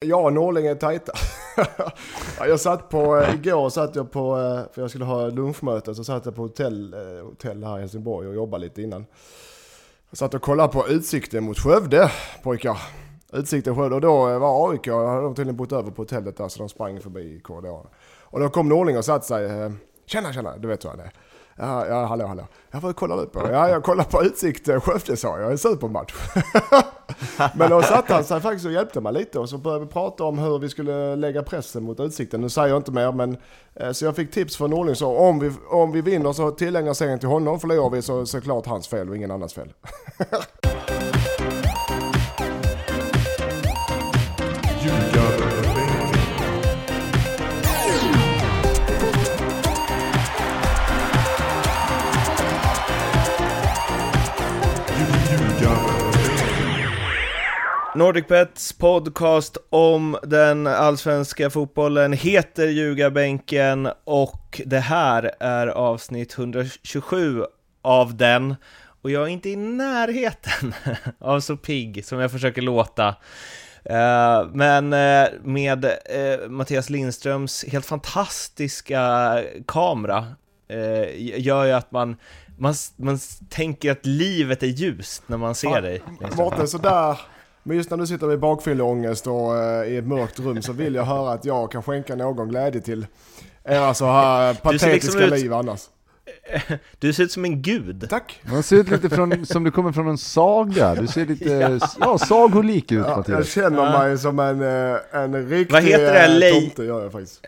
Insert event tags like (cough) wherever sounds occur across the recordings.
Jag och Norling är tajta. (laughs) jag satt på, eh, igår satt jag på, eh, för jag skulle ha lunchmöte, så satt jag på hotell, eh, hotell här i Helsingborg och jobbade lite innan. Jag satt och kollade på utsikten mot Skövde, pojkar. Utsikten Skövde och då var AIK, hade hade tydligen bott över på hotellet där så de sprang förbi korridoren. Och då kom Norling och satte sig, tjena tjena, du vet hur han är. Ja, ja, hallå, hallå. Jag får kolla ut på Ja, jag kollar på Utsikt eh, Skövde sa jag, en supermatch. (laughs) Men då satte han sig faktiskt och hjälpte mig lite och så började vi prata om hur vi skulle lägga pressen mot Utsikten. Nu säger jag inte mer men eh, så jag fick tips från Norling så om vi, om vi vinner så tillägnar serien till honom, förlorar vi så såklart hans fel och ingen annans fel. (laughs) NordicBets podcast om den allsvenska fotbollen heter Ljugarbänken och det här är avsnitt 127 av den. Och jag är inte i närheten (laughs) av så pigg som jag försöker låta. Eh, men eh, med eh, Mattias Lindströms helt fantastiska kamera gör ju att man man, man tänker att livet är ljust när man ser dig. Mårten, sådär men just när du sitter med bakfylleångest och uh, i ett mörkt rum så vill jag höra att jag kan skänka någon glädje till era så här patetiska liksom liv annars. (laughs) Du ser ut som en gud. Tack. Man ser ut lite från, som du kommer från en saga. Du ser lite, (laughs) ja, ja sagolik ut ja, Mattias. Jag känner ja. mig som en, eh, en riktig Vad heter det eh, tomte, gör jag faktiskt.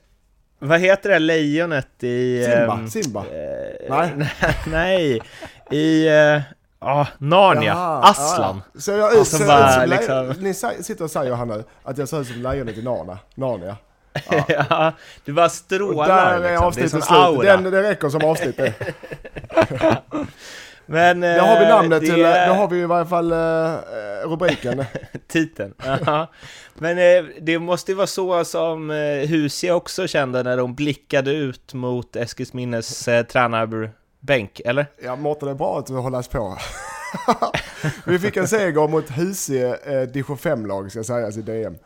Vad heter det lejonet i... Simba? Um, Simba? Eh, nej. (laughs) nej, i... Uh, Ja, Narnia, Jaha, Aslan. Ja. Så jag alltså, bara, liksom... Ni sitter och säger här nu att jag ser ut som lejonet i Narnia. Narnia. (laughs) Ja. ja, du bara strålar. Och där är liksom. avsnittet slut. Den, det räcker som avsnitt det. (laughs) Men, då har vi eh, namnet det... till, då har vi i varje fall uh, rubriken. (laughs) Titeln. Men uh, det måste ju vara så som Husie också kände när de blickade ut mot Eskilsminnes tränarbänk bänk, eller? Ja, Mårten, det är bra att du hållas på. (laughs) vi fick en seger mot Husie eh, division 5-lag, ska sägas, i DM.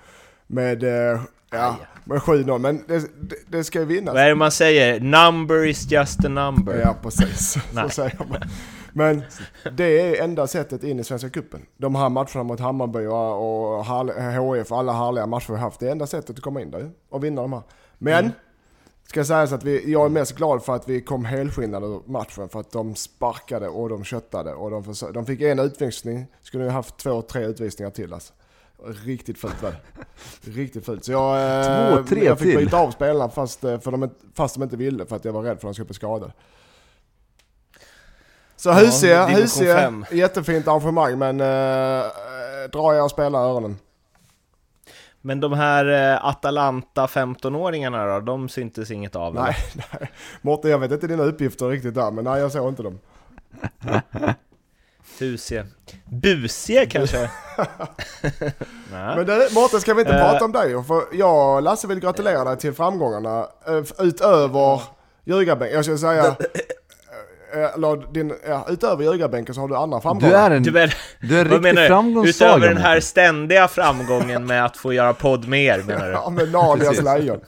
Med, eh, ja, med 7-0, men det, det, det, ska ju vinnas. Vad är det man säger? Number is just a number. Ja, precis. så säger man. Men det är enda sättet in i Svenska Cupen. De här matcherna mot Hammarby och HF, alla härliga matcher vi haft. Det är enda sättet att komma in där och vinna de här. Men mm. Ska sägas att vi, jag är mest glad för att vi kom helskinnade ur matchen för att de sparkade och de köttade och de, försö- de fick en utvisning, skulle ha haft två, tre utvisningar till alltså. Riktigt fult var Riktigt fult. Så jag, eh, Två, tre jag fick till. byta av spelarna fast, eh, för de, fast de inte ville för att jag var rädd för att de skulle bli skadade. Så ja, Husie, Husie, jättefint arrangemang men äh, dra era spelare öronen. Men de här eh, Atalanta 15-åringarna då, de syntes inget av? Nej, (laughs) nej. Mårten, jag vet inte dina uppgifter riktigt där, men nej jag såg inte dem. (laughs) Tusie. Busie kanske? (laughs) men Mårten, ska vi inte uh, prata om dig? För jag och Lasse vill gratulera dig till framgångarna utöver ljugarbänken. Jag skulle säga Eh, din, ja, utöver ljugarbänken så har du andra framgångar. Du är en, du är, du är en riktig framgångssaga. Utöver den här ständiga framgången med att få göra podd med er menar du? (laughs) Ja, med Nadias lejon.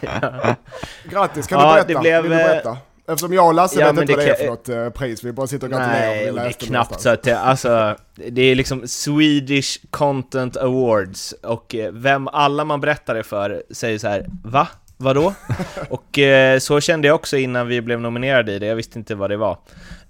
ja. (laughs) Grattis, kan ja, du berätta? Blev, Vill du berätta? Eftersom jag och Lasse ja, vet inte vad det är för något uh, pris, vi bara sitter och gratulerar. Nej, det är knappt så att det, alltså, det är liksom Swedish Content Awards och eh, vem alla man berättar det för säger så här, va? Vadå? (laughs) och eh, så kände jag också innan vi blev nominerade i det, jag visste inte vad det var.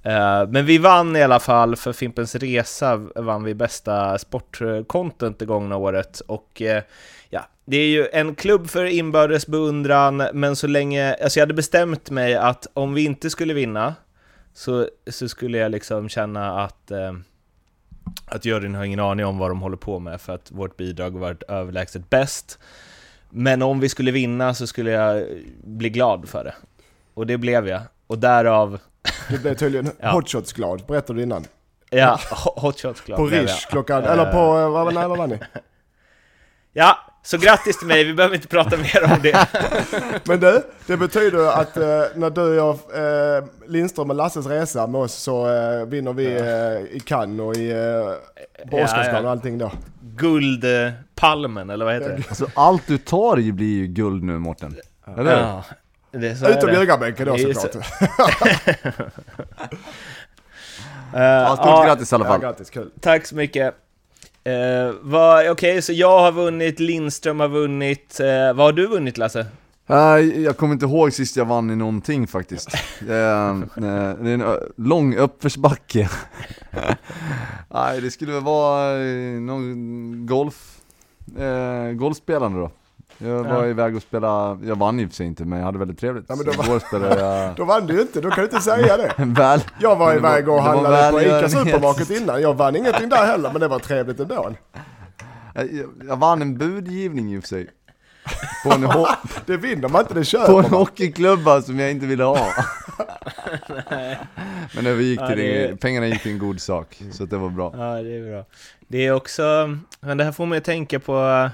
Eh, men vi vann i alla fall, för Fimpens Resa vann vi bästa sportcontent det gångna året. Och eh, ja, det är ju en klubb för inbördes beundran, men så länge, alltså jag hade bestämt mig att om vi inte skulle vinna, så, så skulle jag liksom känna att eh, att juryn har ingen aning om vad de håller på med för att vårt bidrag varit överlägset bäst. Men om vi skulle vinna så skulle jag bli glad för det. Och det blev jag. Och därav... Du blev tydligen (laughs) ja. hotshots-glad, berättade du innan. Ja, hotshots-glad På Rish klockan, eller på, vad, när var ni? (laughs) Ja, Så grattis till mig, vi behöver inte prata mer om det. (laughs) Men du, det betyder att eh, när du gör eh, Lindström och Lasses resa med oss så eh, vinner vi eh, i Cannes och i eh, Båstadskalan och allting då. Guldpalmen, eller vad heter det? Alltså allt du tar i blir ju guld nu Mårten. Eller? Ja, det är så är Utom ljugarbänken då såklart. (laughs) (laughs) Eh, Ja, stort ja, grattis i alla Ja, fall. grattis, kul. Tack så mycket. Uh, Okej, så jag har vunnit, Lindström har vunnit. Eh, vad har du vunnit Lasse? Nej, jag kommer inte ihåg sist jag vann i någonting faktiskt. Det (laughs) är, eh, det är en ö- lång uppförsbacke. (laughs) Nej, det skulle väl vara eh, någon golf, eh, golfspelande då. Jag var Ja. iväg och spelade, jag vann i och för sig inte men jag hade väldigt trevligt. Ja, men då var- spelade jag (laughs) Då vann du ju inte, då kan du inte säga det. (laughs) väl. Jag var iväg och handlade på Ica. Supermarket (laughs) innan. Jag vann ingenting där heller, men det var trevligt ändå. Jag, jag vann en budgivning i och för sig. På en, ho- Det vinner man inte, det på köper en man. hockeyklubba som jag inte ville ha. Men det gick Ja, till, det- pengarna gick till en god sak, så det var bra. Ja, det är bra. Det är också, men det här får mig att tänka på,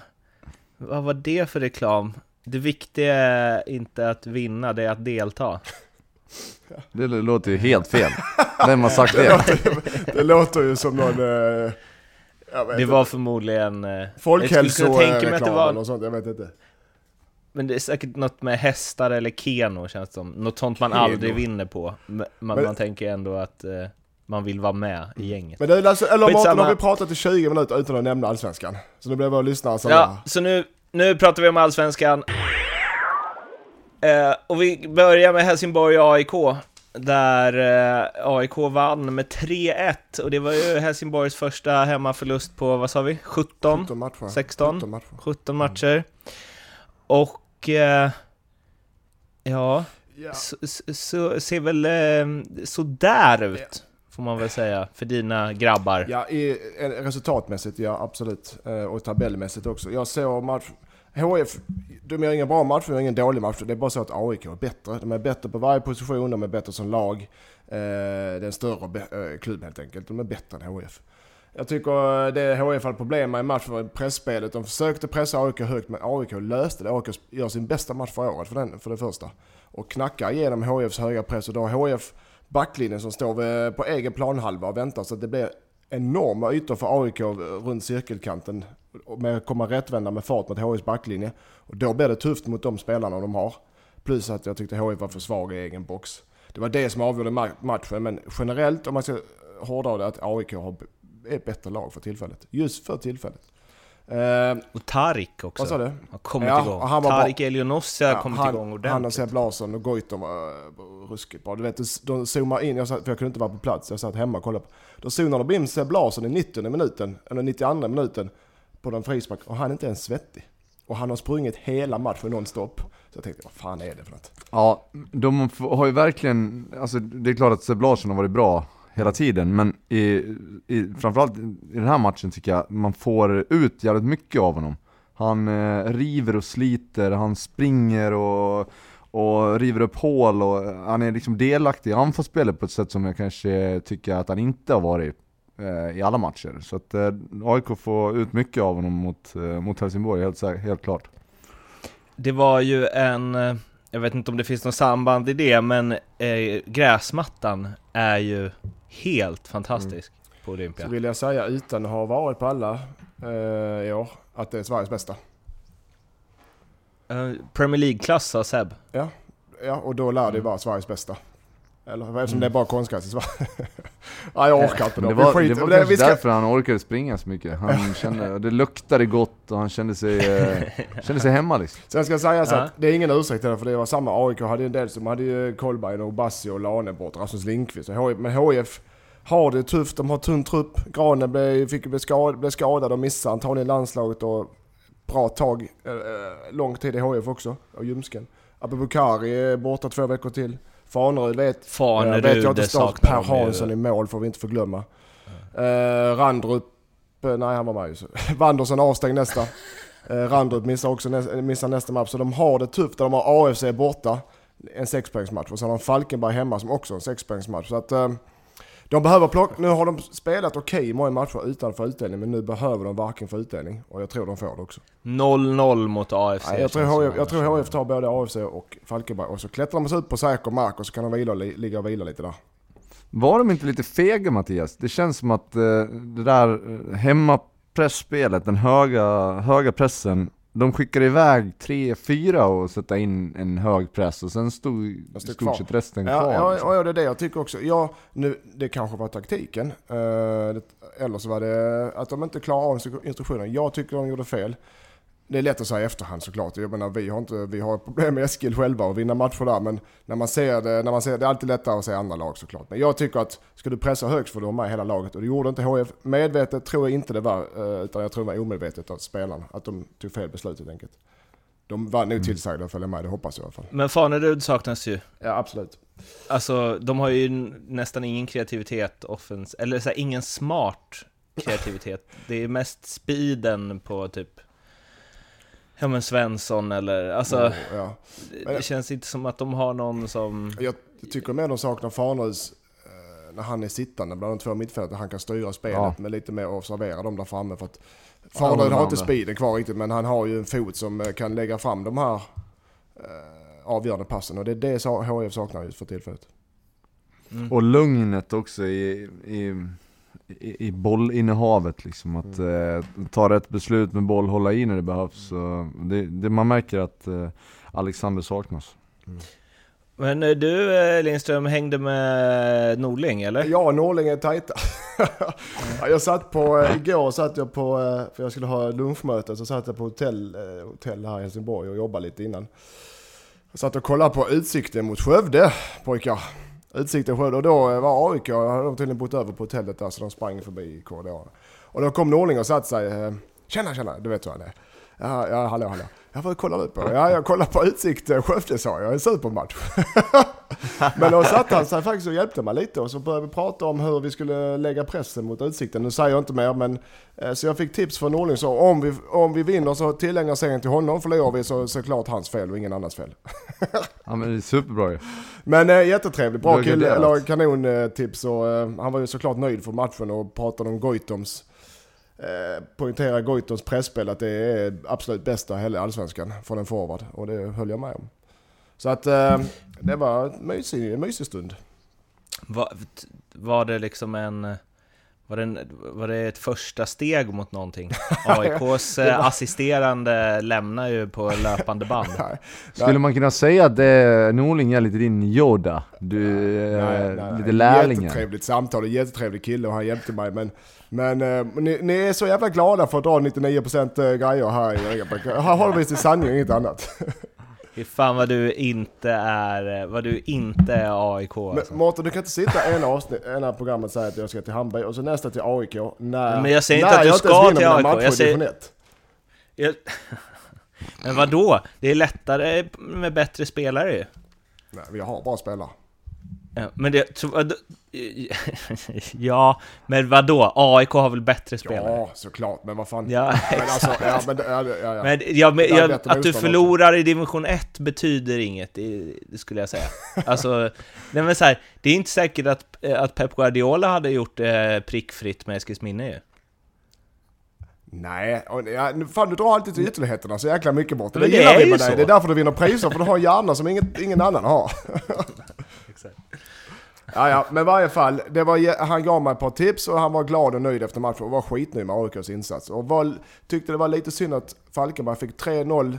vad var det för reklam? Det viktiga är inte att vinna, det är att delta. Det låter ju helt fel. Vem har sagt (laughs) Det det? låter, det låter ju som någon... Eh, jag vet Det var förmodligen... eh, Folkhälsoreklam var- eller något sånt, jag vet inte. Men det är säkert något med hästar eller keno känns det som. Något sånt man Keno. aldrig vinner på. Men man, Men- man tänker ändå att eh, man vill vara med i gänget. Men det är alltså, eller Mårten Skitsamma. har vi pratat i 20 minuter utan att nämna Allsvenskan. Så nu blir våra lyssnare så Ja, så nu, nu pratar vi om Allsvenskan. Eh, och vi börjar med Helsingborg AIK. Där eh, AIK vann med 3-1 och det var ju Helsingborgs första hemmaförlust på, vad sa vi? 17? 17 matcher. 16? 17 matcher. 17 matcher. Och... Eh, ja, så, så, så ser väl eh, sådär ut, får man väl säga, för dina grabbar. Ja, i, eh, resultatmässigt ja, absolut. Eh, och tabellmässigt också. Jag såg match... HF, de gör ingen bra match, de gör ingen dålig match. Det är bara så att AIK är bättre. De är bättre på varje position, de är bättre som lag. Eh, det är en större klubb helt enkelt. De är bättre än HF. Jag tycker det HIF hade problem med i matchen var pressspelet. De försökte pressa AIK högt, men AIK löste det. AIK gör sin bästa match för året för, den, för det första. Och knackar igenom HIFs höga press och då har HF backlinjen som står på egen planhalva och väntar så att det blir enorma ytor för AIK runt cirkelkanten med att komma rättvända med fart mot HIs backlinje. Och då blir det tufft mot de spelarna de har. Plus att jag tyckte HIF var för svag i egen box. Det var det som avgjorde matchen, men generellt om man ska hårdra det att AIK har, är ett bättre lag för tillfället. Just för tillfället. Eh, Och Tarik också. vad sa du? Har kommit Ja, igång. och han. Tarik Elionossi har Ja, kommit han, igång Han och ordentligt. Seb Larsson och Goitom var eh, ruskigt bra. Du vet, de zoomar in, jag satt, för jag kunde inte vara på plats, jag satt hemma och kollade på. Då zoomade de in Seb Larsson i 90 minuten, eller 92 minuten, på den frispark och han är inte ens svettig. Och han har sprungit hela matchen nonstop. Så jag tänkte, vad fan är det för något? Ja, de har ju verkligen, alltså det är klart att Seb Larsson har varit bra hela tiden, men i, i, framförallt i den här matchen tycker jag man får ut jävligt mycket av honom. Han eh, river och sliter, han springer och, och river upp hål och eh, han är liksom delaktig i anfallsspelet på ett sätt som jag kanske tycker att han inte har varit eh, i alla matcher. Så att eh, AIK får ut mycket av honom mot, eh, mot Helsingborg, helt, helt klart. Det var ju en, eh, jag vet inte om det finns något samband i det, men eh, gräsmattan är ju helt fantastisk på Olympia. Så vill jag säga utan att ha varit på alla eh, i år, att det är Sveriges bästa. Eh, Premier League-klass sa Seb. Ja, ja och då lär det vara Sveriges bästa. Eller eftersom det är bara konstgräs i Sverige. (laughs) ja, jag orkar inte då. Det var, skiter- det var det- kanske ska- därför han orkade springa så mycket. Han (laughs) kände, det luktade gott och han kände sig, eh, kände sig hemma liksom. Sen ska jag säga så Ja. att det är ingen ursäkt till det, för det var samma AIK hade en del som hade ju Kolbeinn och Bassi och Lane bort, Rasmus Lindqvist. Men HIF har det tufft, de har tunn trupp. Granen blev, fick, blev, skad, blev skadad och missade antagligen landslaget och bra tag, eh, eh, lång tid i HIF också, och Ljumsken. Abubakari är borta två veckor till. Fanerud vet, Fanerud, vet jag inte saknar Per. Hansson i mål får vi inte förglömma. Eh, Randrup, eh, nej han var med ju. så. (laughs) Wanderson avstängd nästa. Eh, Randrup missar också nä- missar nästa match. Så de har det tufft. De har AFC borta, en sexpoängsmatch. Och så har de Falkenberg hemma som också har en sexpoängsmatch. Så att, eh, De behöver plocka, nu har de spelat okej många matcher utan att få utdelning, men nu behöver de varken få utdelning. Och jag tror de får det också. 0-0 mot AFC. Nej, jag, tror HF, som jag tror annars. HF tar både AFC och Falkenberg och så klättrar de sig ut på säker mark och så kan de vila, li- ligga och vila lite där. Var de inte lite fega Mattias? Det känns som att eh, det där eh, hemmapressspelet, den höga, höga pressen, de skickade iväg 3-4 och sätta in en hög press och sen stod i stort sett resten Ja, kvar. ja, liksom. ja, det är det jag tycker också. Ja, nu, det kanske var taktiken. Eh, det, eller så var det att de inte klarar av instru- instruktionen. Jag tycker de gjorde fel. Det är lätt att säga i efterhand såklart. Jag menar, vi har, inte, vi har problem med Eskil själva och vinna matcher där. Men när man ser det, när man ser, det är alltid lättare att se andra lag såklart. Men jag tycker att ska du pressa högt får du ha med hela laget. Och det gjorde inte HF. Medvetet tror jag inte det var. eh, Utan jag tror det var omedvetet av spelarna. Att de tog fel beslut helt enkelt. De var nog tillsagda att följa med, det hoppas jag i alla fall. Men Fanerud saknas ju. Ja, absolut. Alltså, de har ju nästan ingen kreativitet, offens eller så här, ingen smart kreativitet. Det är mest speeden på typ Ja men Svensson eller, alltså ja. det, det känns inte som att de har någon som... Jag tycker mer de saknar Farnerus eh, när han är sittande bland de två mittfältarna. Han kan styra spelet Ja. med lite mer och servera dem där framme. För att Ja, Farnerud har men inte speeden kvar riktigt men han har ju en fot som eh, kan lägga fram de här eh, avgörande passen. Och det är det HF saknar just för tillfället. Mm. Och lugnet också i, i, i, i bollinnehavet liksom. Att Mm. eh, ta rätt beslut med boll, hålla i när det behövs. Så det, det, man märker att eh, Alexander saknas. Men eh, du eh, Lindström hängde med Norling eller? Ja, Norling är tajta. (laughs) ja, jag satt på, eh, igår satt jag på, för jag skulle ha lunchmöte, så satt jag på hotell, hotell här i Helsingborg och jobbade lite innan. Jag satt och kollade på utsikten mot Skövde, pojkar. Utsikten Skövde, och då eh, var AIK, hade de tydligen bott över på hotellet där så de sprang förbi korridoren. Och då kom Norling och satte sig, eh, tjena tjena, du vet hur han är. Ja, ja hallå hallå. Jag vad kollar du på? Ja, jag kollar på Utsikt eh, Skövde sa jag, en supermatch. (laughs) Men då satte han sig faktiskt och hjälpte mig lite och så började vi prata om hur vi skulle lägga pressen mot Utsikten. Nu säger jag inte mer men eh, så jag fick tips från Norling så om vi, om vi vinner så tillägnar serien till honom. Förlorar vi så såklart hans fel och ingen annans fel. (laughs) Ja men det är superbra ju. Men äh, jättetrevlig, bra kille, eller kanontips och eh, han var ju såklart nöjd för matchen och pratade om Goitoms eh, poängtera Goitons presspel att det är absolut bästa hela allsvenskan från en forward och det höll jag med om. Så att eh, det var en mysig, en mysig stund. Var, var det liksom en... Var det, en, var det ett första steg mot någonting? (laughs) AIKs eh, assisterande lämnar ju på löpande band. (laughs) Skulle man kunna säga att det, Norling är lite din Yoda? Du är nej, nej, lite lärlingen? Jättetrevligt samtal och jättetrevlig kille och han hjälpte mig. Men, men eh, ni, ni är så jävla glada för att dra 99% grejer här i Här håller vi till sanning inget annat. (laughs) Fy fan vad du inte är, vad du inte är AIK Men alltså. Mårten, du kan inte sitta ena, avsnitt, ena programmet säga att jag ska till Hamburg och så nästa till AIK när, Men jag säger inte att du jag ska till AIK, jag säger- division 1. Jag... (laughs) Men vad då? Det är lättare med bättre spelare ju. Nej, vi har bra spelare. Men det... (laughs) Ja, men vad då? AIK har väl bättre spelare? Ja, såklart. Men vad fan. Ja, men alltså, (laughs) ja, men, ja, ja. Men, ja, men jag, att du förlorar i division 1 betyder inget, det, det skulle jag säga. (laughs) Alltså, nej men så här, det är inte säkert att, att Pep Guardiola hade gjort det prickfritt med Eskilsminne ju. Nej, och, ja, fan du drar alltid till ytterligheterna så jäkla mycket bort. Det, det gillar vi med dig. Det är därför du vinner priser, för du har en hjärna som ingen, ingen annan har. Ja, ja, men i varje fall, det var, han gav mig ett par tips och han var glad och nöjd efter matchen och var skitnöjd med AIKs insats. Och var, tyckte det var lite synd att Falkenberg fick 3-0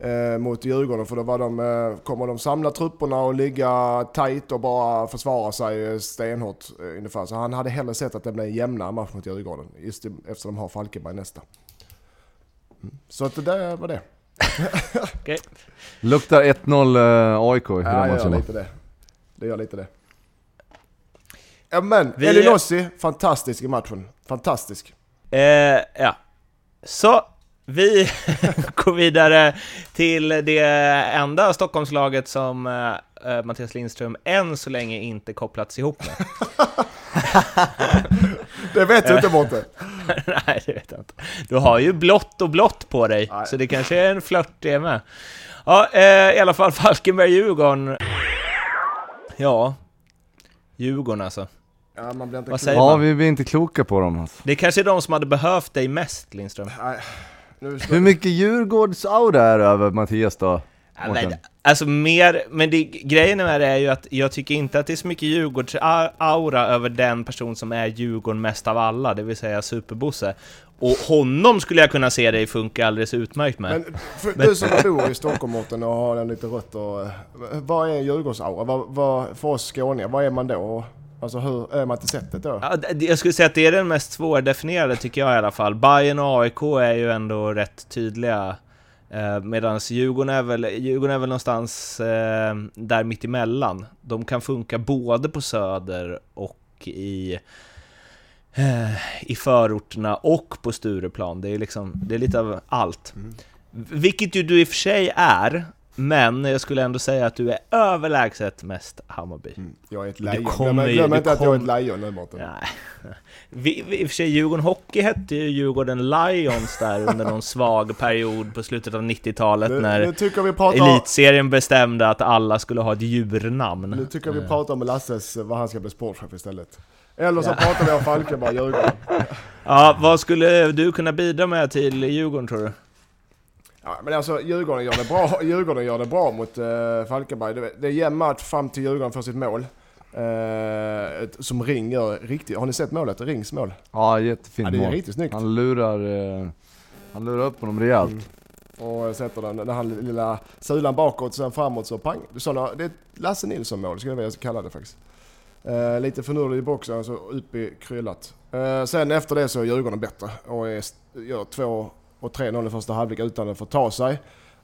eh, mot Djurgården för då var de, eh, kommer de samla trupperna och ligga tight och bara försvara sig eh, stenhårt eh, ungefär. Så han hade hellre sett att det blev en jämnare match mot Djurgården just eftersom de har Falkenberg nästa. Mm. Så att det där var det. Okej. (laughs) Luktar 1-0 eh, AIK i Ja, den det gör matchen. lite det. Det gör lite det. Ja, men Vi- Elinossi, fantastisk i matchen. Fantastisk. Eh, ja. Så, vi (laughs) går vidare till det enda Stockholmslaget som eh, eh, Mattias Lindström än så länge inte kopplats ihop med. (laughs) Det vet du inte Mårten. (laughs) Nej, det vet jag inte. Du har ju blått och blått på dig, Nej. så det kanske är en flört det med. Ja, eh, i alla fall Falkenberg-Djurgården. Ja, Djurgården alltså. Ja, man blir inte Vad klok. säger Ja, man? vi blir inte kloka på dem alltså. Det är kanske är de som hade behövt dig mest, Lindström. Nej, nu Hur mycket Djurgårdsaura är det över Mattias då? Ja, Mårten? men, alltså mer, men det, grejen med det är ju att jag tycker inte att det är så mycket Djurgårds-aura över den person som är Djurgården mest av alla, det vill säga Superbosse. Och honom skulle jag kunna se dig funka alldeles utmärkt med. Men för, du som bor i Stockholm Mårten och har en lite rötter. Vad är en Djurgårdsaura? Vad, vad, för oss skåningar, vad är man då? Alltså hur är man till sättet då? Ja, jag skulle säga att det är den mest svårdefinierade tycker jag i alla fall. Bayern och AIK är ju ändå rätt tydliga. Eh, Medan Djurgården är väl, Djurgården är väl någonstans eh, där mittemellan. De kan funka både på Söder och i, eh, i förorterna och på Stureplan. Det är liksom, det är lite av allt. Mm. Vilket ju du i och för sig är, men jag skulle ändå säga att du är överlägset mest Hammarby. Mm, Jag är ett lejon. kommer Glöm, glöm inte att jag är ett lejon nu Mårten. Nej. (laughs) Vi, vi, I och för sig, Djurgården Hockey hette ju Djurgården Lions där under någon (laughs) svag period på slutet av 90-talet Nu, när nu pratar, elitserien bestämde att alla skulle ha ett djurnamn. nu tycker vi Eh, pratar om Lasses, vad han ska bli sportchef istället. Eller så Ja. pratar vi om Falkenberg, Djurgården. (laughs) Ja, vad skulle du kunna bidra med till Djurgården tror du? Ja, men alltså Djurgården gör det bra, (laughs) Djurgården gör det bra mot uh, Falkenberg. Det, det är jämn match fram till Djurgården får sitt mål. Eh, som Ring gör riktigt. Har ni sett målet? Rings mål? Ja, jättefint Ja, det är mål. riktigt snyggt. Han lurar, eh, han lurar upp honom rejält. Mm. Och sätter den, den här lilla sulan bakåt, sen framåt så pang. Såna, det är ett Lasse Nilsson mål skulle jag vilja kalla det faktiskt. Eh, lite finurlig i boxen, så upp i kryllat. Eh, sen efter det så är Djurgården bättre och är, gör 2 och 3-0 i första halvlek utan att få ta sig.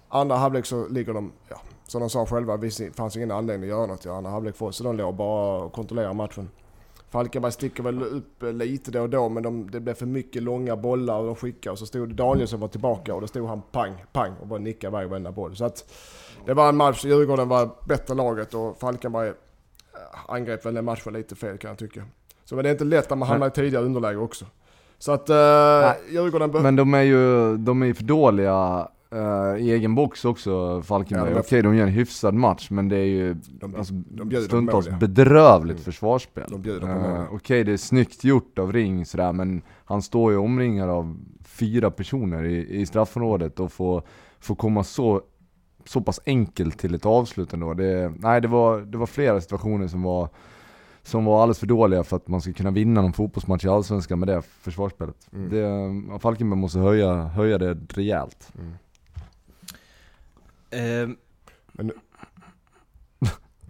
Andra halvlek så ligger de, ja, som de sa själva, det fanns ingen anledning att göra något i andra halvlek för oss. Så de låg bara och kontrollerade matchen. Falkenberg sticker väl upp lite då och då men de, det blev för mycket långa bollar och de skickade och så stod Danielsson var tillbaka och då stod han pang, pang och bara nickade iväg varenda boll. Så att det var en match, Djurgården var bättre laget och Falkenberg eh, angrep väl den matchen lite fel kan jag tycka. Så men det är inte lätt när man hamnar i tidigare underläge också. Så att uh, Djurgården... be- Men de är ju, de är för dåliga eh, i egen box också, Falkenberg. Ja, Okej, de gör en hyfsad match, men det är ju De- alltså, de stundtals bedrövligt Mm. försvarsspel. De Eh. Okej, det är snyggt gjort av Ring sådär, men han står ju omringad av fyra personer i, i straffområdet och får, får komma så, så pass enkelt till ett avslut ändå. Det, nej, det var, det var flera situationer som var som var alldeles för dåliga för att man ska kunna vinna någon fotbollsmatch i Allsvenskan med det försvarsspelet. Mm. Det, ja, Falkenberg måste höja, höja det rejält. Eh, (laughs)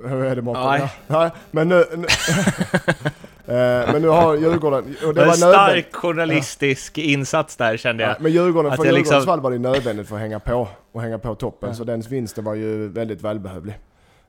Hur är det Mårten? Nej. Ja. Nej, men nu... nu (laughs) Eh, men nu har Djurgården... Och det en var stark nödvändigt. journalistisk insats där kände jag. Ja, men Djurgården, Att för Djurgårdens liksom- fall var det nödvändigt för att hänga på och hänga på toppen. Ja. Så den vinsten var ju väldigt välbehövlig.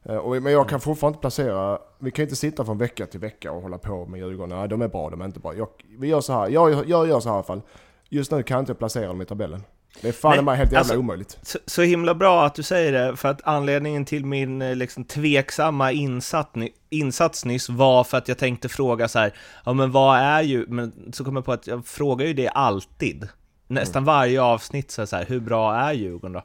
Eh, men jag kan fortfarande inte placera, vi kan inte sitta från vecka till vecka och hålla på med Djurgården. Nej, de är bra, de är inte bra. Jag, vi gör så här, jag, jag gör så här i alla fall. Just nu kan jag inte placera dem i tabellen. Det är fan Nej, helt jävla alltså- omöjligt. Så, så himla bra att du säger det, för att anledningen till min eh, liksom, tveksamma insats, insats nyss var för att jag tänkte fråga så här, ja men vad är ju, men så kom jag på att jag frågar ju det alltid. Nästan Mm. varje avsnitt så här, hur bra är Djurgården då?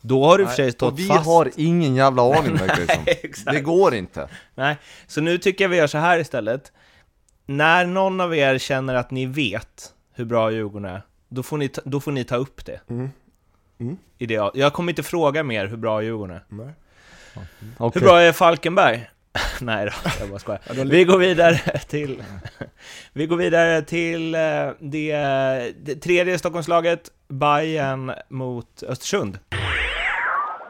Då har du i och för sig stått och vi fast. har ingen jävla aning verkar det (laughs) som. Exakt. Det går inte. Nej, så nu tycker jag vi gör så här istället. När någon av er känner att ni vet hur bra Djurgården är, då får ni ta, då får ni ta upp det. Mm. Mm. I det. Jag kommer inte fråga mer hur bra Djurgården är. Nej. Okej. Hur bra är Falkenberg? (laughs) Nej då, jag bara skojar. (laughs) Vi går vidare till... Vi går vidare till eh, det, det tredje Stockholmslaget, Bayern mot Östersund.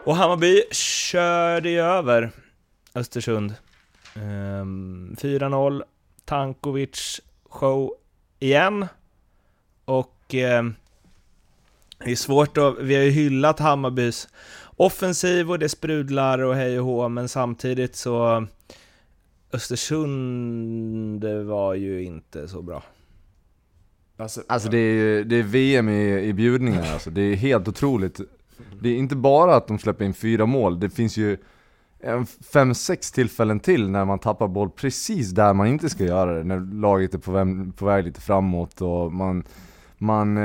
Och Hammarby körde ju över Östersund. Ehm, 4-0, Tankovic show igen. Och ehm, det är svårt att... Vi har ju hyllat Hammarbys offensiv och det sprudlar och hej och hå, men samtidigt så Östersund var ju inte så bra. Alltså, Alltså det är, det är VM i, i bjudningar alltså, det är helt otroligt. Det är inte bara att de släpper in fyra mål, det finns ju en fem, sex tillfällen till när man tappar boll precis där man inte ska göra det. När laget är på väg, på väg lite framåt och man, man eh,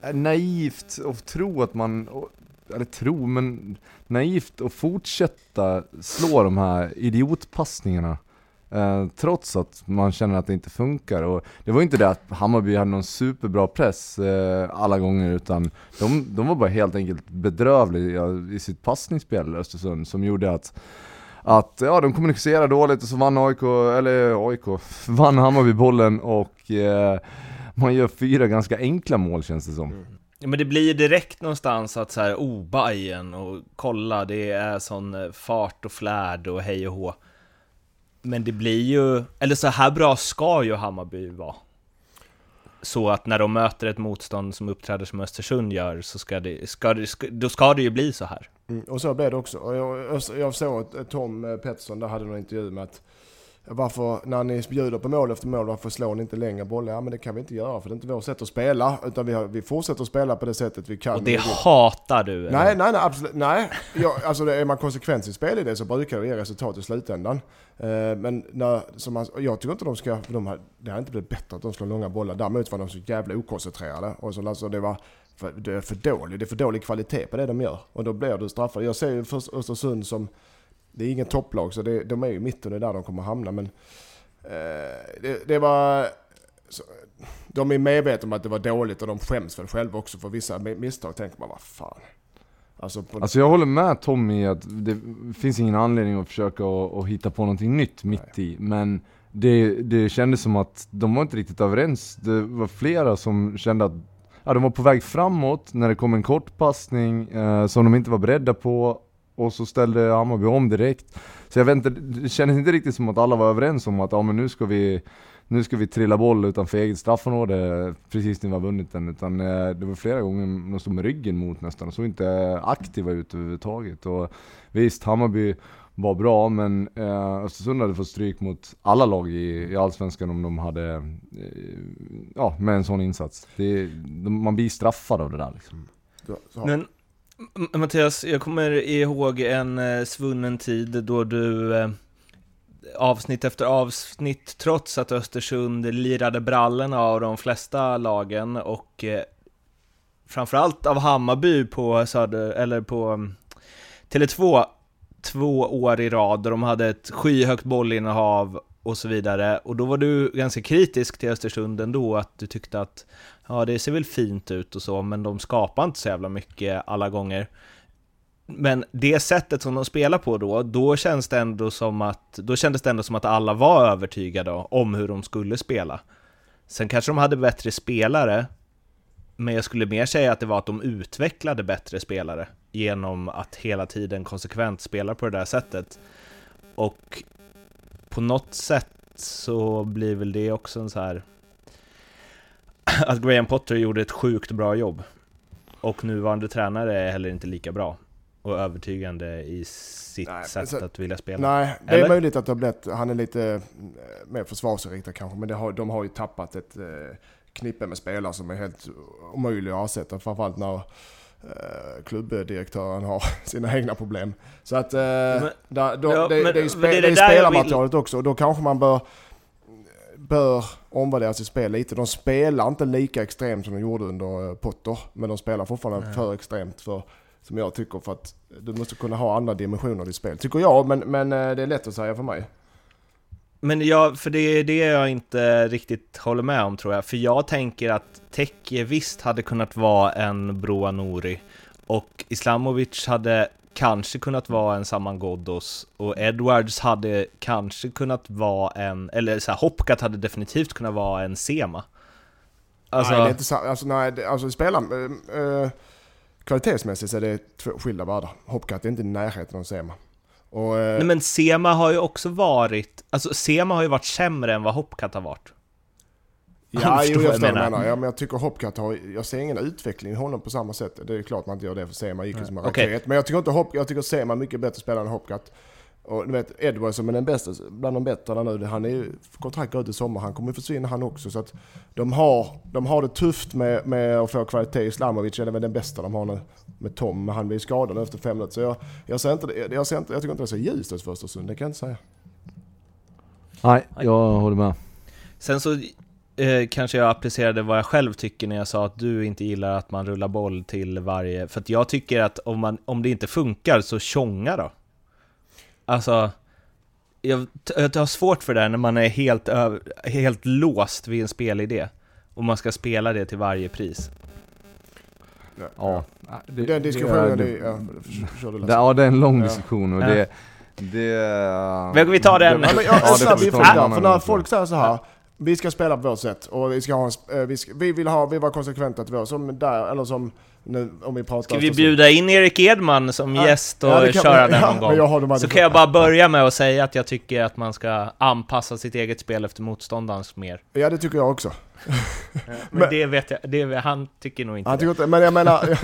är naivt och tro att man, eller tro, men naivt att fortsätta slå de här idiotpassningarna. Eh, trots att man känner att det inte funkar. Och det var inte det att Hammarby hade någon superbra press eh, alla gånger utan de, de var bara helt enkelt bedrövliga i sitt passningsspel Östersund som gjorde att att ja, de kommunicerade dåligt och så vann AIK, eller AIK, (laughs) vann Hammarby bollen och eh, man gör fyra ganska enkla mål känns det som. Mm. Ja, men det blir ju direkt någonstans att så här, oh, Bajen och kolla, det är sån eh, fart och flärd och hej och hå. Men det blir ju, eller så här bra ska ju Hammarby vara. Så att när de möter ett motstånd som uppträder som Östersund gör, så ska det, ska det, ska, då ska det ju bli så här. Mm, och så blev det också. Och jag, jag såg att Tom Pettersson, där hade någon intervju med att varför, när ni bjuder på mål efter mål, varför slår ni inte längre bollar? Ja men det kan vi inte göra för det är inte vårt sätt att spela. Utan vi, har, vi fortsätter att spela på det sättet vi kan. Och det hatar du? Eller? Nej, nej, nej, absolut. Nej. Jag, alltså är man konsekvent i spel i det så brukar det ge resultat i slutändan. Uh, men när, som man, jag tycker inte de ska, de har, det har inte blivit bättre att de slår långa bollar. Däremot var de så jävla okoncentrerade. Och så, alltså, det var för, det är för dåligt, det är för dålig kvalitet på det de gör. Och då blir du straffad. Jag ser ju Östersund som det är ingen topplag så det, de är ju mitten, det är där de kommer hamna. Men eh, det, det, var... Så, de är medvetna om att det var dåligt och de skäms väl själva också för vissa misstag. Tänker man, vad fan. Alltså, alltså jag håller med Tommy att det finns ingen anledning att försöka att hitta på någonting nytt mitt Nej. i. Men det, det kändes som att de var inte riktigt överens. Det var flera som kände att ja, de var på väg framåt när det kom en kort passning eh, som de inte var beredda på och så ställde Hammarby om direkt. Så jag vet inte, det kändes inte riktigt som att alla var överens om att ja, men nu ska vi nu ska vi trilla boll utanför eget straffområde precis när vi har vunnit den. Utan eh, det var flera gånger de stod med ryggen mot nästan och såg inte aktiva ut överhuvudtaget. Och visst, Hammarby var bra men eh, Östersund hade fått stryk mot alla lag i, i Allsvenskan om de hade, eh, ja med en sån insats. Det, de, man blir straffad av det där liksom. Men Mattias, jag kommer ihåg en eh, svunnen tid då du eh, avsnitt efter avsnitt, trots att Östersund lirade brallorna av de flesta lagen och eh, framförallt av Hammarby på Söder, eller på mm, Tele2 två år i rad, där de hade ett skyhögt bollinnehav och så vidare. Och då var du ganska kritisk till Östersund ändå, att du tyckte att ja, det ser väl fint ut och så, men de skapar inte så jävla mycket alla gånger. Men det sättet som de spelar på då, då känns det ändå som att, då kändes det ändå som att alla var övertygade om hur de skulle spela. Sen kanske de hade bättre spelare, men jag skulle mer säga att det var att de utvecklade bättre spelare genom att hela tiden konsekvent spela på det där sättet. Och på något sätt så blir väl det också en så här (clears throat) att Graham Potter gjorde ett sjukt bra jobb. Och nuvarande tränare är heller inte lika bra och övertygande i sitt nej, sätt så, att vilja spela. Nej, det Eller? är möjligt att det har blivit, han är lite eh, mer försvarsinriktad kanske, men har, de har ju tappat ett eh, knippe med spelare som är helt omöjliga att ersätta. Framförallt när klubbdirektören har (laughs) sina egna problem. Så att eh, men, där, då, ja, det, men, det, är, spe, det, är det, det är spelarmaterialet också då kanske man bör bör omvärdera sitt spel lite. De spelar inte lika extremt som de gjorde under eh, Potter, men de spelar fortfarande Nej. för extremt för, som jag tycker, för att du måste kunna ha andra dimensioner i spel. Tycker jag, men, men eh, det är lätt att säga för mig. Men ja, för det är det jag inte riktigt håller med om tror jag. För jag tänker att Tekke visst hade kunnat vara en Broa Nouri och Islamovic hade kanske kunnat vara en Saman Ghoddos och Edwards hade kanske kunnat vara en, eller så här, Hopkat hade definitivt kunnat vara en Sema. Alltså... Nej, det är inte sant. Alltså, nej, alltså spela, äh, eh, äh, eh, kvalitetsmässigt så är det två skilda världar. Hopkat är inte i närheten av Sema. Och, äh... Nej men Sema har ju också varit, alltså Sema har ju varit sämre än vad Hopkat har varit. Ja, jo, jag förstår vad menar. Ja, men jag tycker Hopcat har, jag ser ingen utveckling i honom på samma sätt. Det är klart man inte gör det för Sema gick ju som en okay. raket. Men jag tycker inte Hop, jag tycker Sema är mycket bättre spelare än Hopcat. Och du vet, Edwards som är den bästa, bland de bättre nu, han är ju, kontrakt ut i sommar, han kommer försvinna han också. Så att de har, de har det tufft med, med att få kvalitet. Islamovic är väl den bästa de har nu med Tom, men han blir skadad efter fem minuter. Så jag, jag, ser inte, jag, ser inte, jag tycker inte det ser ljust ut för Östersund, det kan jag inte säga. Nej, jag håller med. Sen så eh, kanske jag applicerade vad jag själv tycker när jag sa att du inte gillar att man rullar boll till varje... För att jag tycker att om, man, om det inte funkar så tjonga då. Alltså, jag, jag har svårt för det här när man är helt, helt låst vid en spelidé. Och man ska spela det till varje pris. Ja, det, Den diskussionen, det, det, ja, kör du ja, det är en lång Ja. diskussion och Ja. det... det Men vi tar den. det- Ja, men ja, det snabb inflik för när folk säger så här, vi ska spela på vårt sätt och vi ska ha en, eh, vi, ska, vi vill ha, vi var konsekventa till vår, som där, eller som nu om vi pratar Ska vi bjuda in Erik Edman som Ja. gäst och Ja, kan- köra den ja, någon jag gång? de Så kan jag bara börja med att säga att jag tycker att man ska anpassa sitt eget spel efter motståndarens mer. Ja det tycker jag också. Men, Men- det vet jag, det, han tycker nog inte Han det. tycker inte, men jag menar,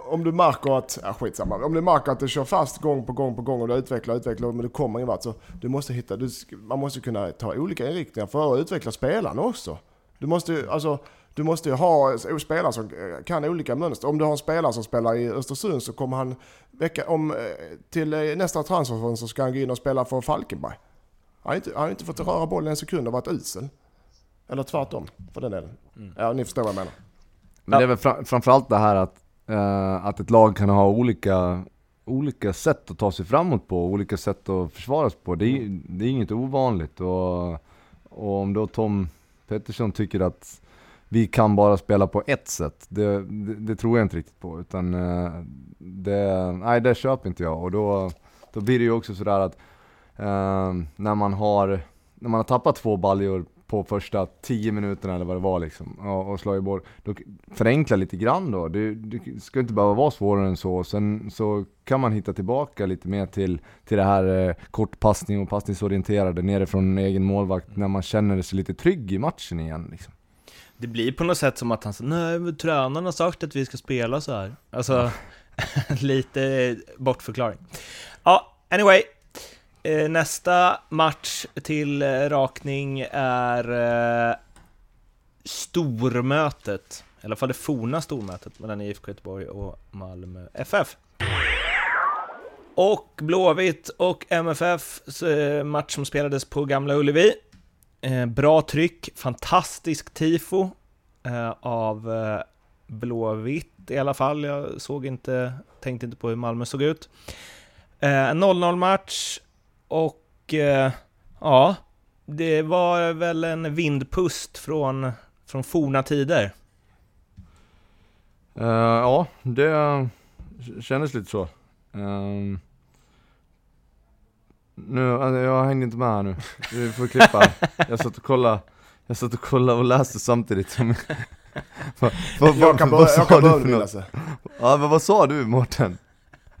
om du märker att, ja skitsamma, om du märker att det kör fast gång på gång på gång och du utvecklar och utvecklar men du kommer ingen vart så du måste hitta, du, man måste kunna ta olika inriktningar för att utveckla spelarna också. Du måste ju, alltså, du måste ju ha spelare som eh, kan olika mönster. Om du har en spelare som spelar i Östersund så kommer han vecka, om, eh, till eh, nästa transferfönster så ska han gå in och spela för Falkenberg. Han har inte, han har inte fått röra bollen en sekund och varit usel. Eller tvärtom, för den delen. Ja, ni förstår vad jag menar. Men det är väl fra, framförallt det här att, eh, att ett lag kan ha olika, olika sätt att ta sig framåt på, olika sätt att försvaras på. Det är, det är inget ovanligt. Och, och om då Tom Pettersson tycker att vi kan bara spela på ett sätt, det, det, det tror jag inte riktigt på. Utan eh, det, nej det köper inte jag. Och då, då blir det ju också sådär att eh, när man har, när man har tappat två baljor på första 10 minuterna eller vad det var liksom, och, och slagit bort, då förenkla lite grann då. Det, det ska inte behöva vara svårare än så. Sen så kan man hitta tillbaka lite mer till, till det här eh, kortpassning och passningsorienterade nerifrån egen målvakt när man känner sig lite trygg i matchen igen liksom. Det blir på något sätt som att han säger nej men tränaren har sagt att vi ska spela så här. Alltså, (laughs) lite bortförklaring. Ja, anyway. Eh, nästa match till eh, rakning är eh, stormötet, i alla fall det forna stormötet mellan IFK Göteborg och Malmö FF. Och Blåvitt och MFF, eh, match som spelades på Gamla Ullevi. Bra tryck, fantastisk tifo av Blåvitt i alla fall. Jag såg inte, tänkte inte på hur Malmö såg ut. 0-0 match och eh, ja, det var väl en vindpust från, från forna tider. Eh, ja, det kändes lite så. Ehm, nu, alltså, jag hängde inte med här nu. Vi får klippa. Jag satt och kollade, jag satt och kollade och läste samtidigt. som- (laughs) vad, vad, Jag kan börja, jag kan börja. Ja, men vad sa du Mårten?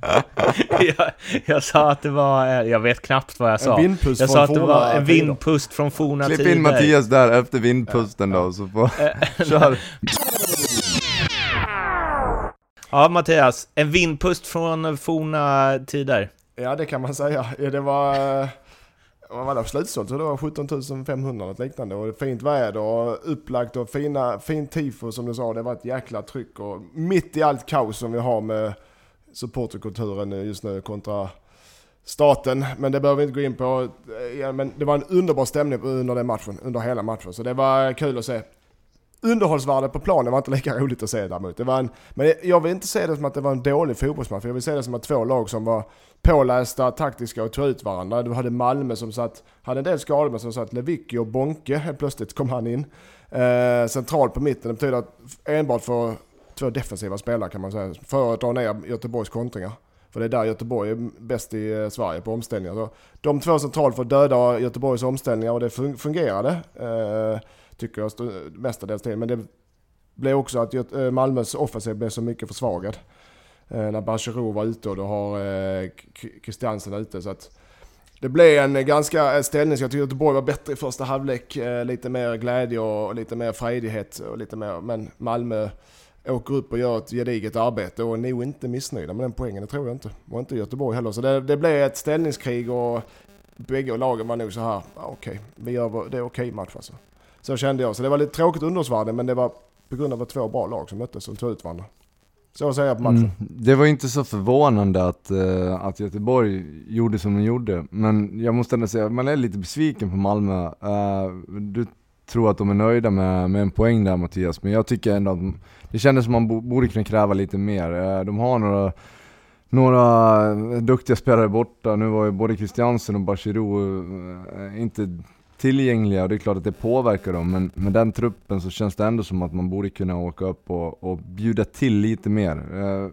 (laughs) jag, jag sa att det var, eh, jag vet knappt vad jag En sa. vindpust Jag sa att det var en vindpust från forna Klipp tider. in Mattias där efter vindpusten då, så får... (laughs) Kör! Ja, Mattias. En vindpust från forna tider. Ja det kan man säga. Ja, det var... eh, Vad var det? Slutsålt så det var 17 500 något liknande. Och fint väder och upplagt och fina, fint tifo som du sa. Det var ett jäkla tryck och mitt i allt kaos som vi har med supporterkulturen just nu kontra staten. Men det behöver vi inte gå in på. Ja, men det var en underbar stämning under den matchen, under hela matchen. Så det var kul att se. Underhållsvärdet på planen var inte lika roligt att se däremot. Det var en, men jag vill inte se det som att det var en dålig fotbollsmatch. Jag vill se det som att två lag som var pålästa, taktiska och tog ut varandra. Du hade Malmö som satt, hade en del skador men som satt Lewicki och Bonke, helt plötsligt kom han in. Eh, centralt på mitten, det betyder att enbart för två defensiva spelare kan man säga, för att dra ner Göteborgs kontringar. För det är där Göteborg är bäst i eh, Sverige på omställningar. Så de två centralt för att döda Göteborgs omställningar och det fungerade. Eh, tycker jag mestadels till. Men det blev också att eh, Malmös offensiv blev så mycket försvagad. Eh, när Bachero var ute och du har eh, Christiansen ute. Så att det blev en ganska eh, ställning. Jag tycker Göteborg var bättre i första halvlek. Eh, lite mer glädje och lite mer frejdighet. Och lite mer, men Malmö åker upp och gör ett gediget arbete och är nog inte missnöjda med den poängen. Det tror jag inte. Och inte Göteborg heller. Så det, det blev ett ställningskrig och bägge lagen var nog så här. Ja, okej, vi gör det är okej match alltså. Så kände jag. Så det var lite tråkigt underhållsvärde men det var på grund av att två bra lag som möttes och tog ut varandra. Så säger jag på matchen. Mm. Det var inte så förvånande att, uh, att Göteborg gjorde som de gjorde, men jag måste ändå säga, man är lite besviken på Malmö. Uh, du tror att de är nöjda med, med en poäng där Mattias, men jag tycker ändå att det kändes som man borde kunna kräva lite mer. Eh, de har några, några eh, duktiga spelare borta. Nu var ju både Christiansen och Bachirou eh, inte tillgängliga och det är klart att det påverkar dem. Men med den truppen så känns det ändå som att man borde kunna åka upp och, och bjuda till lite mer. Eh,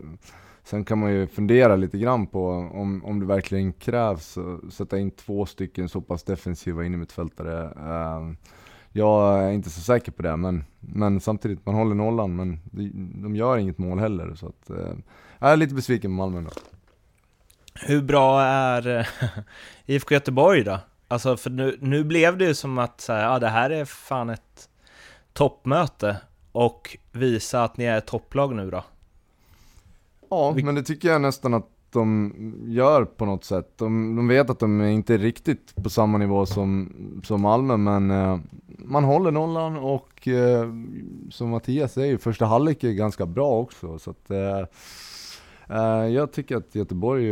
sen kan man ju fundera lite grann på om, om det verkligen krävs att sätta in två stycken så pass defensiva innermittfältare. Eh, jag är inte så säker på det, men, men samtidigt, man håller nollan men de, gör inget mål heller. Så att, eh, jag är lite besviken på Malmö då. Hur bra är eh, (laughs) IFK Göteborg då? Alltså för nu, nu blev det ju som att så här, ja, det här är fan ett toppmöte och visa att ni är ett topplag nu då. Ja, men det tycker jag nästan att de gör på något sätt. De, de vet att de är inte riktigt på samma nivå som, som Malmö, men eh, man håller nollan och eh, som Mattias säger, första halvlek är ganska bra också. Så att, eh, eh jag tycker att Göteborg,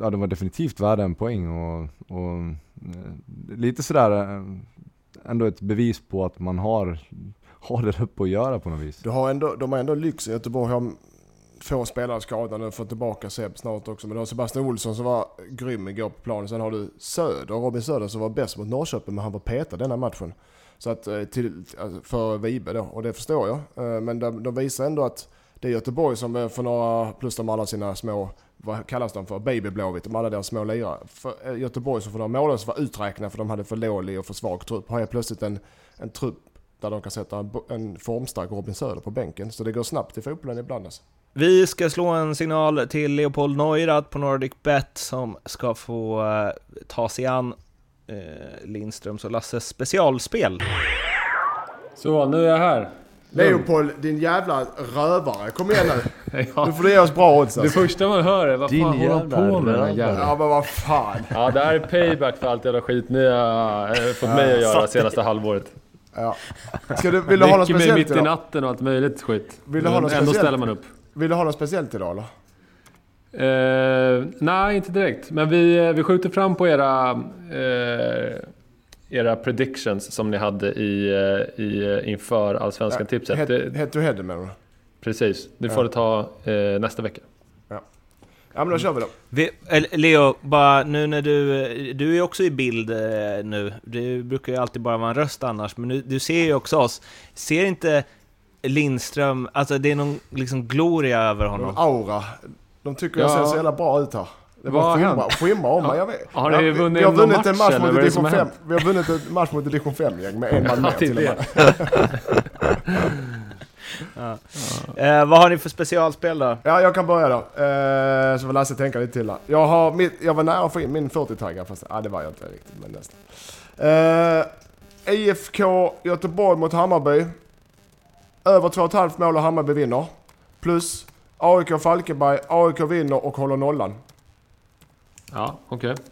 ja de var definitivt värda en poäng och, och eh, lite sådär, eh, ändå ett bevis på att man har, har det uppe att göra på något vis. Du har ändå, de har ändå lyx i Göteborg, har få spelare skadade nu, får tillbaka Seb snart också. Men du har Sebastian Olsson som var grym igår på planen. Sen har du Söder, Robin Söder som var bäst mot Norrköping men han var petad denna matchen. Så att, eh, till, alltså, för Vibe då, och det förstår jag. Eh, men de, de visar ändå att det är Göteborg som eh, för några, plus de alla sina små, vad kallas de för, Babyblåvitt, de alla deras små lirare. För Göteborg som för några månader sedan var uträknade för de hade för dålig och för svag trupp. Har jag plötsligt en, en trupp där de kan sätta en formstark Robin Söder på bänken. Så det går snabbt i fotbollen ibland alltså. Vi ska slå en signal till Leopold Neurath på Nordic Bet som ska få uh, ta sig an uh, Lindströms och Lasses specialspel. Så, nu är jag här. Leopold, din jävla rövare. Kom igen nu. (laughs) ja. Nu får du ge oss bra odds alltså. Det första man hör är vad din fan håller på med den här jäveln? Ja men vad fan. Ja det här är payback för allt jävla skit ni har eh, fått mig att göra senaste halvåret. Ja. Ska du, vill du ha något speciellt mitt i natten och allt möjligt skit. Vill du ha något Ändå ställer man upp. Vill du ha något speciellt idag eller? Uh, nej, inte direkt. Men vi, vi skjuter fram på era, uh, era predictions som ni hade i, uh, i, inför Allsvenskan ja, tipset. Head, head to head menar du? Precis, det får ja. det ta nästa vecka. Ja. ja men då kör vi då. Vi, Leo, bara nu när du... Du är också i bild nu. Du brukar ju alltid bara vara en röst annars, men nu, du ser ju också oss. Ser inte Lindström, alltså det är någon liksom gloria över honom. Någon aura. De tycker jag ser så jävla bra ut här. Det var skimrar, skimrar om mig. Jag vet. Har ni vunnit, vi har vunnit match, en match mot division 5. Vi har vunnit en match mot division 5-gäng med en man mer till och med. (laughs) (laughs) ja. Eh, vad har ni för specialspel då? Ja, jag kan börja då. Eh, så får Lasse tänka lite till här. Jag, har mitt, jag var nära att få in min 40-taggar, fast ah, det var jag inte riktigt, men nästan. Eh, IFK Göteborg mot Hammarby. Över 2,5 mål och Hammarby vinner. Plus AIK Falkenberg, AIK vinner och håller nollan. Ja, okej. Okay.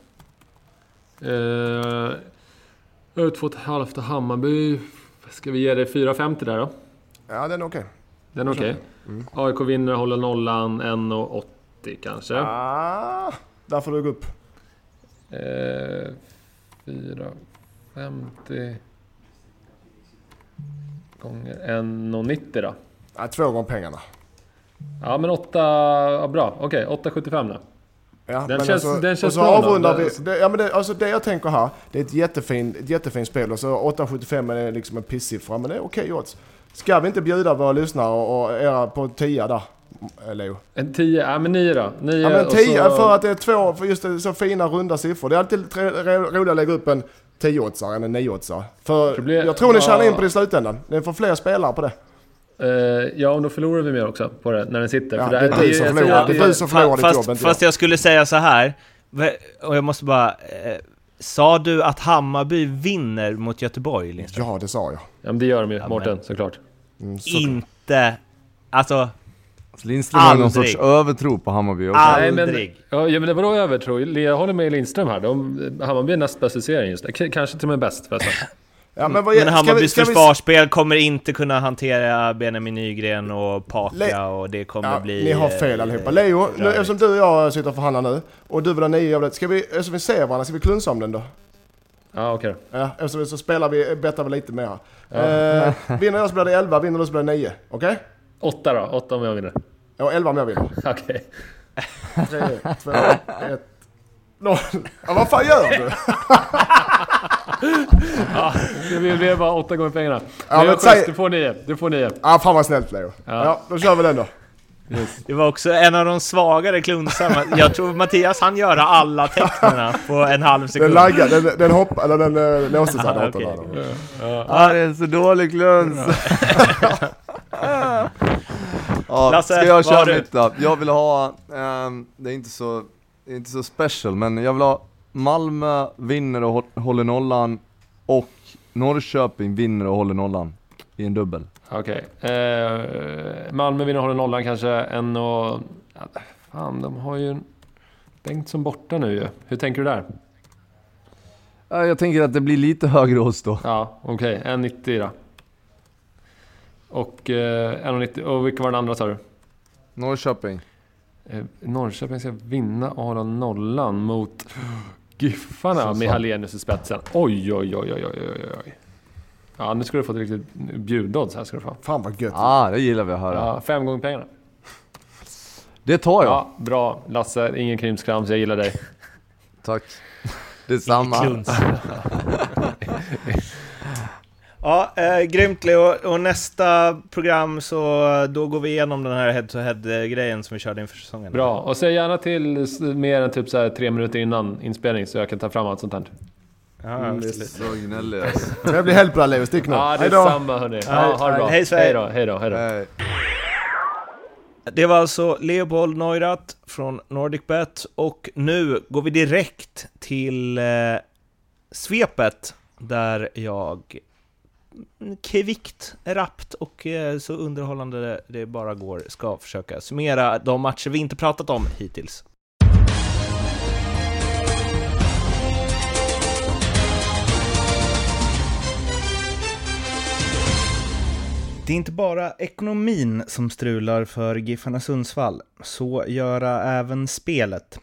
Eh, över 2,5 Hammarby. Ska vi ge det 4,50 där då? Ja, den är okej. Okay. Den är okej. Okay. Mm. AIK vinner, håller nollan, 1,80 kanske. Ah, där får du gå upp. Eh, 4,50 gånger 1,90 då? Ja, två gånger pengarna. Ja men 8, ja, bra. Okej, okay, 8,75 då. Ja, den, känns, alltså, den känns bra avrundar vi, det, ja, men det, alltså det jag tänker här, det är ett jättefint, ett jättefint spel och så 8,75 är liksom en pissiffra men det är okej okay, odds. Ska vi inte bjuda våra lyssnare och, och era på 10 där? Leo? En 10, ja men 9 då. 9 ja men 10 så... för att det är två, för just det, så fina runda siffror. Det är alltid roligt att lägga upp en 10-oddsare än en 9-oddsare. För Problem, jag tror ni tjänar in på det i slutändan. Ni får fler spelare på det. Uh, ja, och då förlorar vi mer också på det när den sitter. Ja, det, det, är du som förlorar, det är du som förlorar fast, ditt jobb, Fast jag skulle säga så här, och jag måste bara... Eh, sa du att Hammarby vinner mot Göteborg, Lindström? Ja, det sa jag. Ja, men det gör de ju, ja, Mårten, såklart. Mm, så inte... Alltså... Lindström har någon sorts övertro på Hammarby också. Aldrig! Nej, men, ja, men det vadå övertro? Jag håller med Lindström här. De, Hammarby är näst bäst i serien just nu. Kanske till och med bäst förresten. Ja, men, vad, men Hammarbys försvarsspel vi... kommer inte kunna hantera Benjamin Nygren och Paka Le och det kommer ja, bli... Ni har fel allihopa. Leo, nu, eftersom du och jag sitter och förhandlar nu och du vill ha nio av Ska vi, eftersom vi ser varandra, ska vi klunsa om den då? Ja, okej okay. Ja, eftersom så spelar vi, bettar vi lite mer. Ja. Eh, vinner jag så blir det 11, vinner du så blir det 9. Okej? Okay? 8 då? 8 om jag vinner. Ja, 11 om jag vinner. okej. Okay. Tre, två, ett, noll. Ja, vad fan gör du? (laughs) Det blir det var åtta gånger pengarna. Ja, Men men säg- Du får nio. Du får nio. Ja, fan vad snällt Leo. Ja. Ja, då kör vi den då. Det var också en av de svagare klunsarna. Jag tror Mattias han göra alla tecknen på en halv Den sekund. laggade, den, den hoppade, eller den äh, låste sig okej. där då. Ja, det är en så dålig kluns. (laughs) (laughs) ja, Lasse, ska jag köra mitt då? Jag vill ha, ehm, det är inte så, det är inte så special, men jag vill ha Malmö vinner och hå- håller nollan och Norrköping vinner och håller nollan i en dubbel. Okej. Eh, Malmö vinner och håller nollan kanske. En och... Fan, de har ju Bengtsson borta nu ju. Hur tänker du där? Ja, Jag tänker att det blir lite högre odds då. Ja, okej. 1,90 då. Och eh, 1,90. Och vilka var den andra sa du? Norrköping. Eh, Norrköping ska vinna och hålla nollan mot Giffarna med. Hallenius i spetsen. Oj, oj, oj, oj, oj, oj, oj. Ja, nu ska du få ett riktigt bjudodds här ska du få. Fan vad gött. Ah, det gillar vi att höra. Ja, fem gånger pengarna. Det tar jag. Ja, bra. Lasse, ingen krimskrams. Jag gillar dig. Tack. Detsamma. (laughs) Ja, eh, grymt Leo. Och nästa program så då går vi igenom den här head-to-head-grejen som vi körde inför säsongen. Bra. Och säg gärna till mer än typ så här tre minuter innan inspelning så jag kan ta fram allt sånt här. Ja, Mm, det är absolut. så gnällig alltså. Trevlig helg på dig Leo, stick nu. Ja, det Hej är då. samma hörni. Ja, ha det bra. hej, Sverige. Hej då, hej då, hej då. Det var alltså Leopold Neurath från NordicBet och nu går vi direkt till eh, svepet där jag kvickt, rappt och eh, så underhållande det bara går ska försöka summera de matcher vi inte pratat om hittills. Det är inte bara ekonomin som strular för Giffarna Sundsvall, så göra även spelet.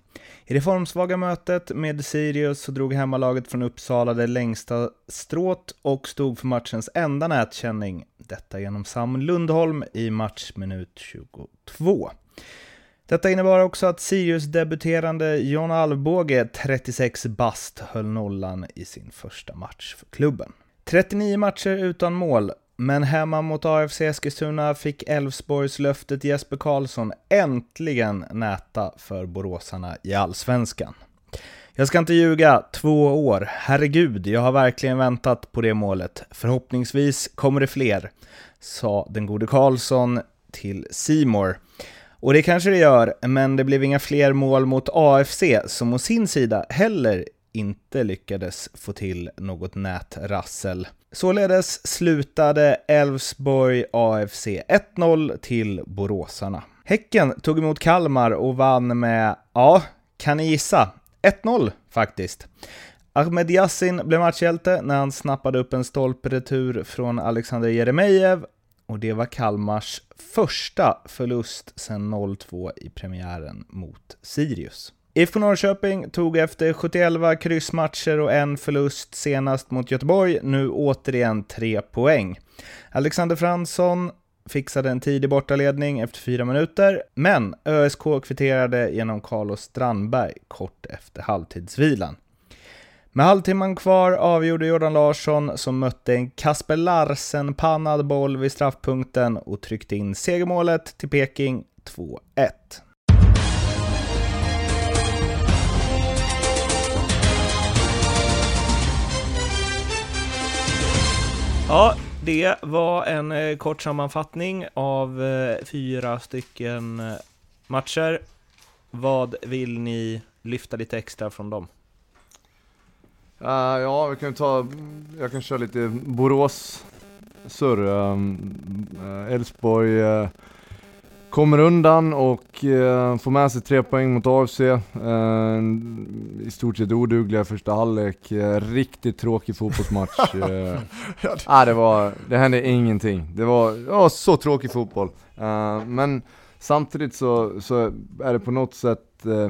I det formsvaga mötet med Sirius så drog hemmalaget från Uppsala det längsta strået och stod för matchens enda nätkänning. Detta genom Sam Lundholm i matchminut 22. Detta innebar också att Sirius-debuterande John Alvbåge, 36 bast, höll nollan i sin första match för klubben. 39 matcher utan mål, men hemma mot AFC Eskilstuna fick Elfsborgs löftet Jesper Karlsson äntligen näta för boråsarna i allsvenskan. Jag ska inte ljuga, två år. Herregud, jag har verkligen väntat på det målet. Förhoppningsvis kommer det fler, sa den gode Karlsson till Simor. Och det kanske det gör, men det blev inga fler mål mot AFC, som å sin sida heller inte lyckades få till något nätrassel. Således slutade Elfsborg AFC 1-0 till boråsarna. Häcken tog emot Kalmar och vann med, ja, kan ni gissa? 1-0 faktiskt. Ahmed Yassin blev matchhjälte när han snappade upp en stolpretur från Alexander Jeremejeff och det var Kalmars första förlust sedan 0-2 i premiären mot Sirius. IFK Norrköping tog efter 71 kryssmatcher och en förlust senast mot Göteborg nu återigen tre poäng. Alexander Fransson fixade en tidig bortaledning efter fyra minuter, men ÖSK kvitterade genom Carlos Strandberg kort efter halvtidsvilan. Med halvtimman kvar avgjorde Jordan Larsson som mötte en Kasper Larsen-pannad boll vid straffpunkten och tryckte in segermålet till Peking 2-1. Ja, det var en eh, kort sammanfattning av eh, fyra stycken eh, matcher. Vad vill ni lyfta lite extra från dem? Uh, ja, vi kan ta, jag kan köra lite Borås surr. Um, mm, Elfsborg uh, kommer undan och uh, får med sig tre poäng mot AFC. Uh, I stort sett odugliga första halvlek. Uh, riktigt tråkig fotbollsmatch. (laughs) Uh, ah, det, var, det hände ingenting. Det var, det var så tråkig fotboll. Uh, men samtidigt så, så är det på något sätt uh,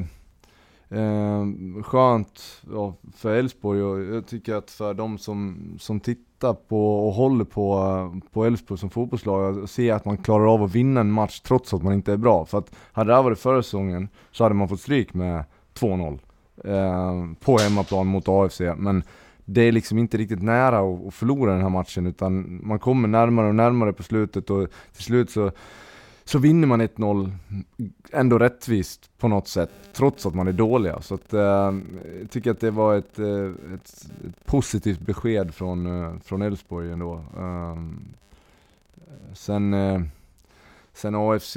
Eh, skönt ja, för Elfsborg och jag tycker att för de som, som tittar på och håller på på Elfsborg som fotbollslag, att se att man klarar av att vinna en match trots att man inte är bra. För att hade det här varit förra säsongen så hade man fått stryk med 2-0 eh, på hemmaplan mot AFC. Men det är liksom inte riktigt nära att, förlora den här matchen utan man kommer närmare och närmare på slutet och till slut så så vinner man 1-0 ändå rättvist på något sätt, trots att man är dåliga. Så att, eh, jag tycker att det var ett, eh, ett, ett positivt besked från, eh, från Elfsborg ändå. Eh, sen, eh, sen AFC,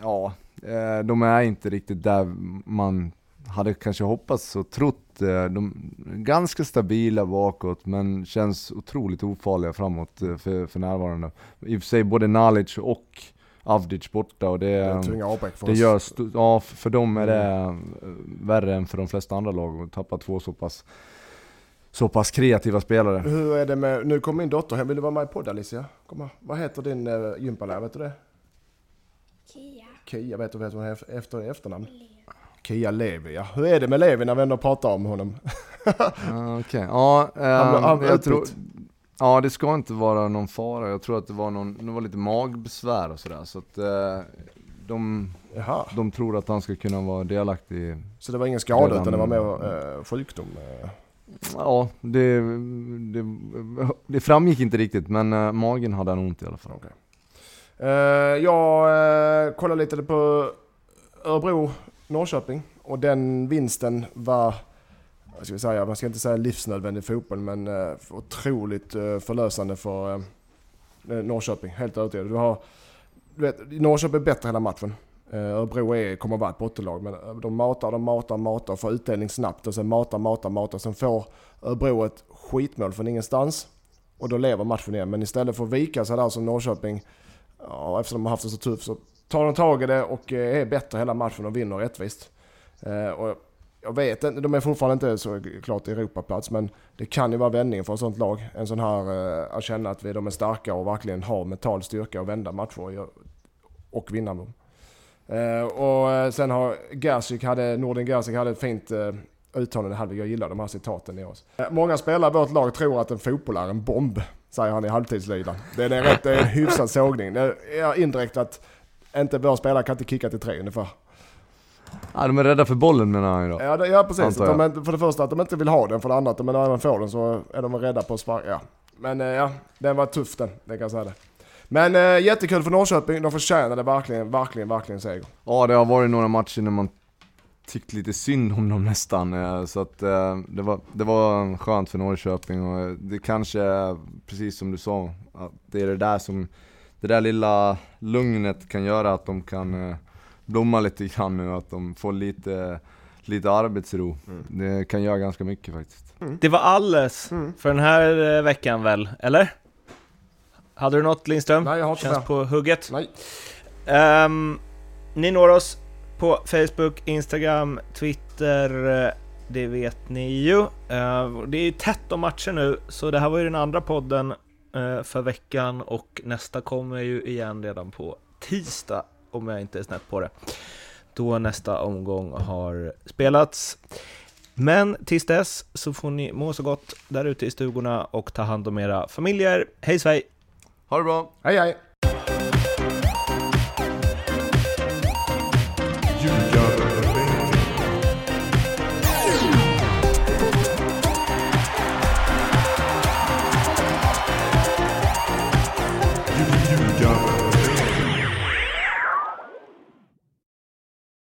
ja, eh, de är inte riktigt där man hade kanske hoppats och trott. Eh, de är ganska stabila bakåt men känns otroligt ofarliga framåt eh, för, för närvarande. I och för sig både knowledge och Avdic borta och det, det, det gör, ja för dem är det mm. värre än för de flesta andra lag att tappa två så pass så pass kreativa spelare. Hur är det med, nu kommer min dotter hem, vill du vara med i podd Alicia? Kom Vad heter din uh, gympalärare, vet du det? Kia. Kia, vet du vad hon heter efter efternamn? Levi. Kia Levi, ja. Hur är det med Levi när vi ändå pratar om honom? (laughs) Okej, okay. ja, uh, han, han, jag tror, Ja, det ska inte vara någon fara. Jag tror att det var, någon, det var lite magbesvär och sådär. Så att eh, de, de tror att han ska kunna vara delaktig. Så det var ingen skada redan, utan det var mer eh, sjukdom? Eh. Ja, det, det, det, framgick inte riktigt men eh, magen hade han ont i alla fall. Okay. Uh, jag uh, kollade lite på Örebro, Norrköping och den vinsten var vad ska vi säga, man ska inte säga livsnödvändig fotboll men eh, otroligt eh, förlösande för eh, Norrköping. Helt övertygad. Du har, du vet, Norrköping är bättre hela matchen. Örebro är, kommer vara ett bottenlag men de matar, de matar, matar, får utdelning snabbt och sen matar, matar, matar. Sen får Örebro ett skitmål från ingenstans och då lever matchen igen. Men istället för att vika sig där som Norrköping, ja, eftersom de har haft det så tufft, så tar de tag i det och är bättre hela matchen och vinner rättvist. Och jag vet inte, de är fortfarande inte så klart Europaplats men det kan ju vara vändningen för ett sånt lag. En sån här, eh, att känna att vi, de är starka och verkligen har mental styrka att vända matcher och vinna dem. Eh, och eh, sen har Gerzik hade, Nordin Gerzik hade ett fint eh, uttalande, jag gillar de här citaten i oss. Eh, många spelare i vårt lag tror att en fotboll är en bomb, säger han i halvtidslidan. Det är en, rätt, det är en hyfsad sågning. Det är indirekt att inte vår spelare kan inte kicka till tre ungefär. Ja, de är rädda för bollen menar han ju då. Ja, det, ja precis. De är, för det första att de inte vill ha den, för det andra att de, när de får den så är de rädda på att sparka. Ja. Men eh, ja, den var tuff den, det kan jag säga det. Men äh, jättekul för Norrköping, de förtjänade verkligen, verkligen, verkligen seger. Ja, det har varit några matcher när man tyckt lite synd om dem nästan. Eh, så att det var, det var skönt för Norrköping och det kanske precis som du sa, att det är det där som, det där lilla lugnet kan göra att de kan blomma lite grann nu, att de får lite, lite arbetsro. Mm. Det kan göra ganska mycket faktiskt. Mm. Det var alles mm. för den här eh, veckan väl, eller? Hade du något Lindström? Nej, jag har inte Känns på hugget? Nej. Um, ni når oss på Facebook, Instagram, Twitter, eh, det vet ni ju. Uh, det är tätt om matcher nu, så det här var ju den andra podden uh, för veckan och nästa kommer ju igen redan på tisdag om jag inte är snett på det. Då nästa omgång har spelats. Men tills dess så får ni må så gott där ute i stugorna och ta hand om era familjer. Hej svej! Ha det bra! Hej hej!